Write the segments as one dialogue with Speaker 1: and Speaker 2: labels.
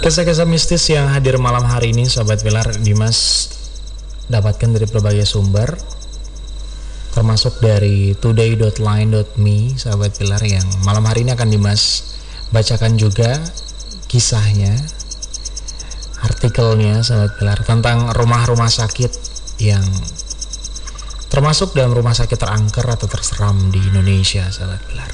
Speaker 1: Kisah-kisah mistis yang hadir malam hari ini Sobat Pilar Dimas dapatkan dari berbagai sumber termasuk dari today.line.me Sahabat Pilar yang malam hari ini akan Dimas bacakan juga kisahnya artikelnya Sahabat Pilar tentang rumah-rumah sakit yang termasuk dalam rumah sakit terangker atau terseram di Indonesia Sahabat Pilar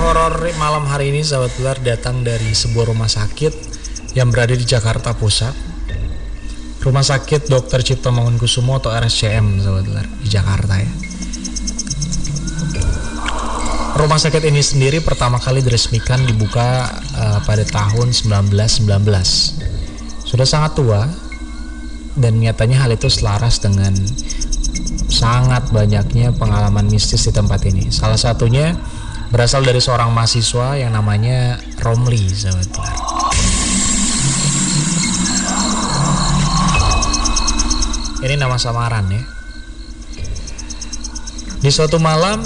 Speaker 1: horor malam hari ini sahabat pilar datang dari sebuah rumah sakit yang berada di Jakarta Pusat. Rumah sakit Dr. Cipto Mangunkusumo atau RSCM sahabat pilar di Jakarta ya. Rumah sakit ini sendiri pertama kali diresmikan dibuka uh, pada tahun 1919. Sudah sangat tua dan nyatanya hal itu selaras dengan sangat banyaknya pengalaman mistis di tempat ini. Salah satunya berasal dari seorang mahasiswa yang namanya Romli, sahabat. Ini nama samaran ya. Di suatu malam,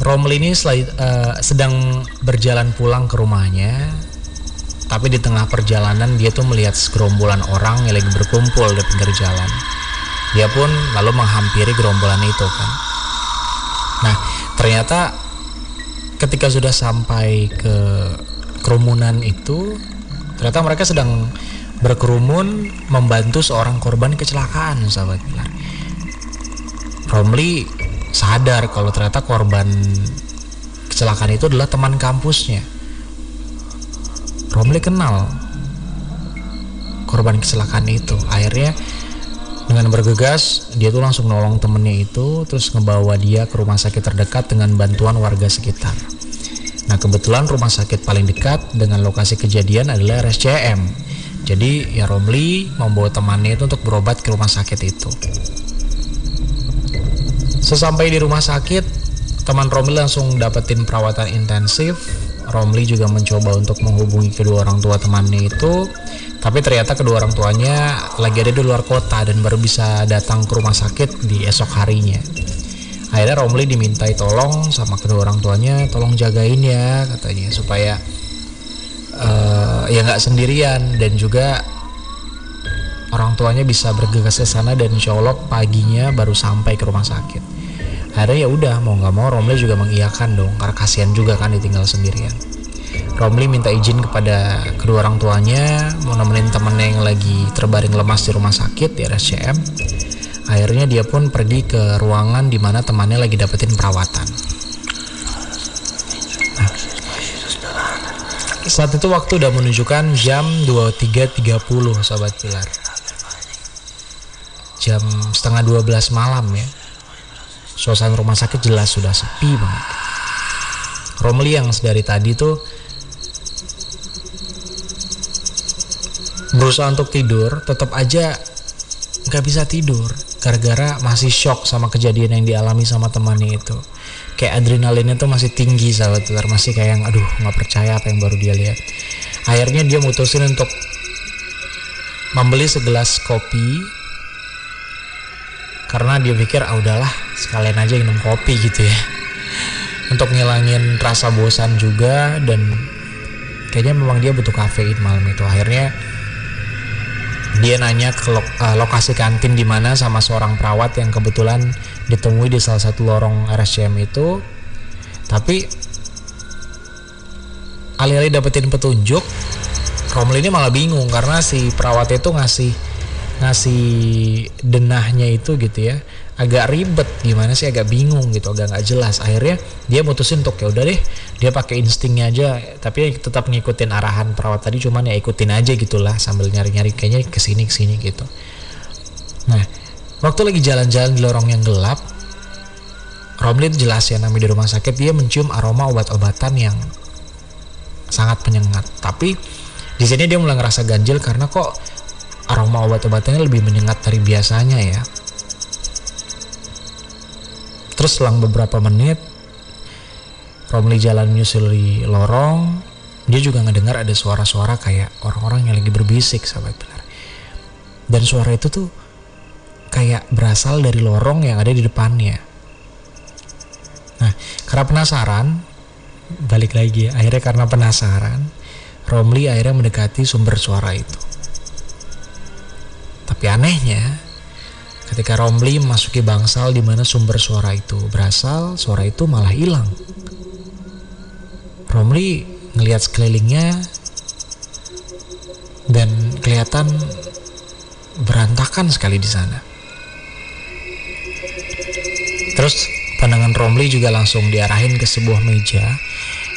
Speaker 1: Romli ini selai- eh, sedang berjalan pulang ke rumahnya. Tapi di tengah perjalanan dia tuh melihat segerombolan orang yang lagi berkumpul di pinggir jalan. Dia pun lalu menghampiri gerombolan itu kan. Nah, ternyata ketika sudah sampai ke kerumunan itu, ternyata mereka sedang berkerumun membantu seorang korban kecelakaan, sahabat pilar. Romli sadar kalau ternyata korban kecelakaan itu adalah teman kampusnya. Romli kenal korban kecelakaan itu. Akhirnya dengan bergegas dia tuh langsung nolong temennya itu terus ngebawa dia ke rumah sakit terdekat dengan bantuan warga sekitar. Nah kebetulan rumah sakit paling dekat dengan lokasi kejadian adalah RSCM. Jadi ya Romli membawa temannya itu untuk berobat ke rumah sakit itu. Sesampai di rumah sakit, teman Romli langsung dapetin perawatan intensif. Romli juga mencoba untuk menghubungi kedua orang tua temannya itu, tapi ternyata kedua orang tuanya lagi ada di luar kota dan baru bisa datang ke rumah sakit di esok harinya. Akhirnya Romli dimintai tolong sama kedua orang tuanya, tolong jagain ya katanya supaya eh, ya nggak sendirian dan juga orang tuanya bisa bergegas ke sana dan insya Allah paginya baru sampai ke rumah sakit. Akhirnya ya udah mau nggak mau Romli juga mengiyakan dong karena kasihan juga kan ditinggal sendirian. Romli minta izin kepada kedua orang tuanya mau nemenin temennya yang lagi terbaring lemas di rumah sakit di RSCM. Akhirnya dia pun pergi ke ruangan di mana temannya lagi dapetin perawatan. Nah, saat itu waktu udah menunjukkan jam 23.30 sahabat pilar. Jam setengah 12 malam ya suasana rumah sakit jelas sudah sepi banget. Romli yang dari tadi tuh berusaha untuk tidur, tetap aja nggak bisa tidur gara-gara masih shock sama kejadian yang dialami sama temannya itu. Kayak adrenalinnya tuh masih tinggi sahabat pilar, masih kayak yang aduh nggak percaya apa yang baru dia lihat. Akhirnya dia mutusin untuk membeli segelas kopi karena dia pikir ah udahlah sekalian aja minum kopi gitu ya. Untuk ngilangin rasa bosan juga dan kayaknya memang dia butuh kafein malam itu. Akhirnya dia nanya ke lo uh, lokasi kantin di mana sama seorang perawat yang kebetulan ditemui di salah satu lorong RSCM itu. Tapi alih-alih dapetin petunjuk Romli ini malah bingung karena si perawat itu ngasih ngasih denahnya itu gitu ya agak ribet gimana sih agak bingung gitu agak nggak jelas. Akhirnya dia mutusin untuk ya udah deh dia pakai instingnya aja tapi tetap ngikutin arahan perawat tadi cuman ya ikutin aja gitulah sambil nyari-nyari kayaknya ke sini ke sini gitu. Nah waktu lagi jalan-jalan di lorong yang gelap Romlin jelas ya namanya di rumah sakit dia mencium aroma obat-obatan yang sangat penyengat. Tapi di sini dia mulai ngerasa ganjil karena kok aroma obat-obatannya lebih menyengat dari biasanya ya. Terus selang beberapa menit, Romli jalan menyusuri lorong, dia juga ngedengar ada suara-suara kayak orang-orang yang lagi berbisik sahabat benar. Dan suara itu tuh kayak berasal dari lorong yang ada di depannya. Nah karena penasaran balik lagi ya akhirnya karena penasaran Romli akhirnya mendekati sumber suara itu tapi anehnya ketika Romli memasuki bangsal di mana sumber suara itu berasal suara itu malah hilang Romli ngelihat sekelilingnya dan kelihatan berantakan sekali di sana. Terus pandangan Romli juga langsung diarahin ke sebuah meja.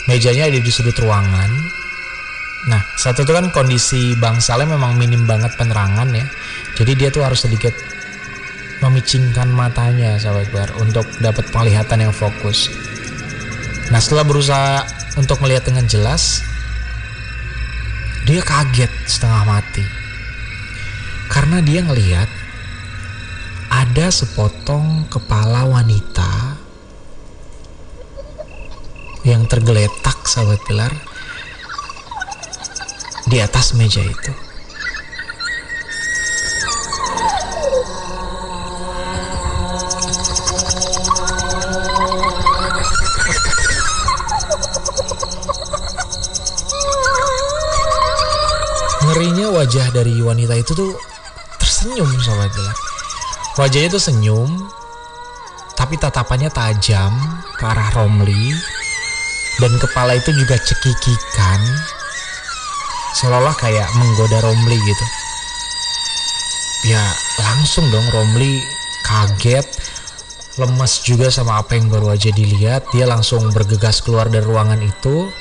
Speaker 1: Mejanya ada di sudut ruangan. Nah, satu itu kan kondisi bangsalnya memang minim banget penerangan ya. Jadi dia tuh harus sedikit memicingkan matanya sahabat bar untuk dapat penglihatan yang fokus. Nah, setelah berusaha untuk melihat dengan jelas, dia kaget setengah mati. Karena dia ngelihat ada sepotong kepala wanita yang tergeletak sahabat pilar di atas meja itu. ngerinya wajah dari wanita itu tuh tersenyum sobat gelap wajahnya tuh senyum tapi tatapannya tajam ke arah Romli dan kepala itu juga cekikikan seolah-olah kayak menggoda Romli gitu. Ya langsung dong Romli kaget lemes juga sama apa yang baru aja dilihat. Dia langsung bergegas keluar dari ruangan itu.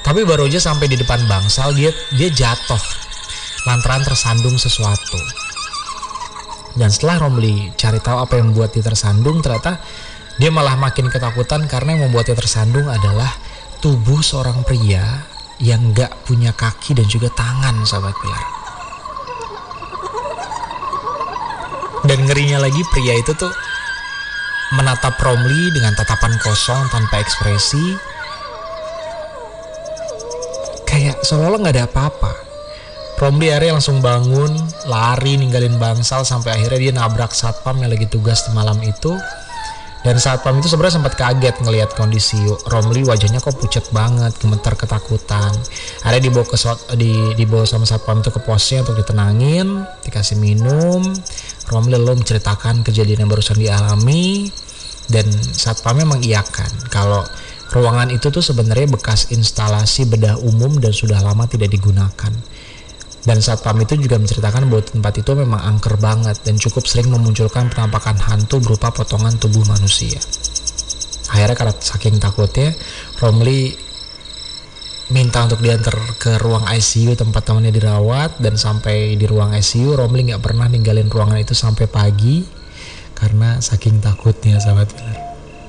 Speaker 1: Tapi baru aja sampai di depan bangsal dia dia jatuh. Lantaran tersandung sesuatu. Dan setelah Romli cari tahu apa yang membuat dia tersandung, ternyata dia malah makin ketakutan karena yang membuat dia tersandung adalah tubuh seorang pria yang gak punya kaki dan juga tangan, sahabat pilar. Dan ngerinya lagi pria itu tuh menatap Romli dengan tatapan kosong tanpa ekspresi, kayak seolah-olah nggak ada apa-apa Romli akhirnya langsung bangun, lari ninggalin bangsal sampai akhirnya dia nabrak satpam yang lagi tugas malam itu. Dan satpam itu sebenarnya sempat kaget ngelihat kondisi Romli wajahnya kok pucat banget, gemetar ketakutan. Akhirnya dibawa ke di dibawa sama satpam itu ke posnya untuk ditenangin, dikasih minum. Romli lalu menceritakan kejadian yang barusan dialami dan satpamnya mengiyakan kalau ruangan itu tuh sebenarnya bekas instalasi bedah umum dan sudah lama tidak digunakan. Dan satpam itu juga menceritakan bahwa tempat itu memang angker banget dan cukup sering memunculkan penampakan hantu berupa potongan tubuh manusia. Akhirnya karena saking takutnya, Romli minta untuk diantar ke ruang ICU tempat temannya dirawat dan sampai di ruang ICU Romli nggak pernah ninggalin ruangan itu sampai pagi karena saking takutnya sahabat benar.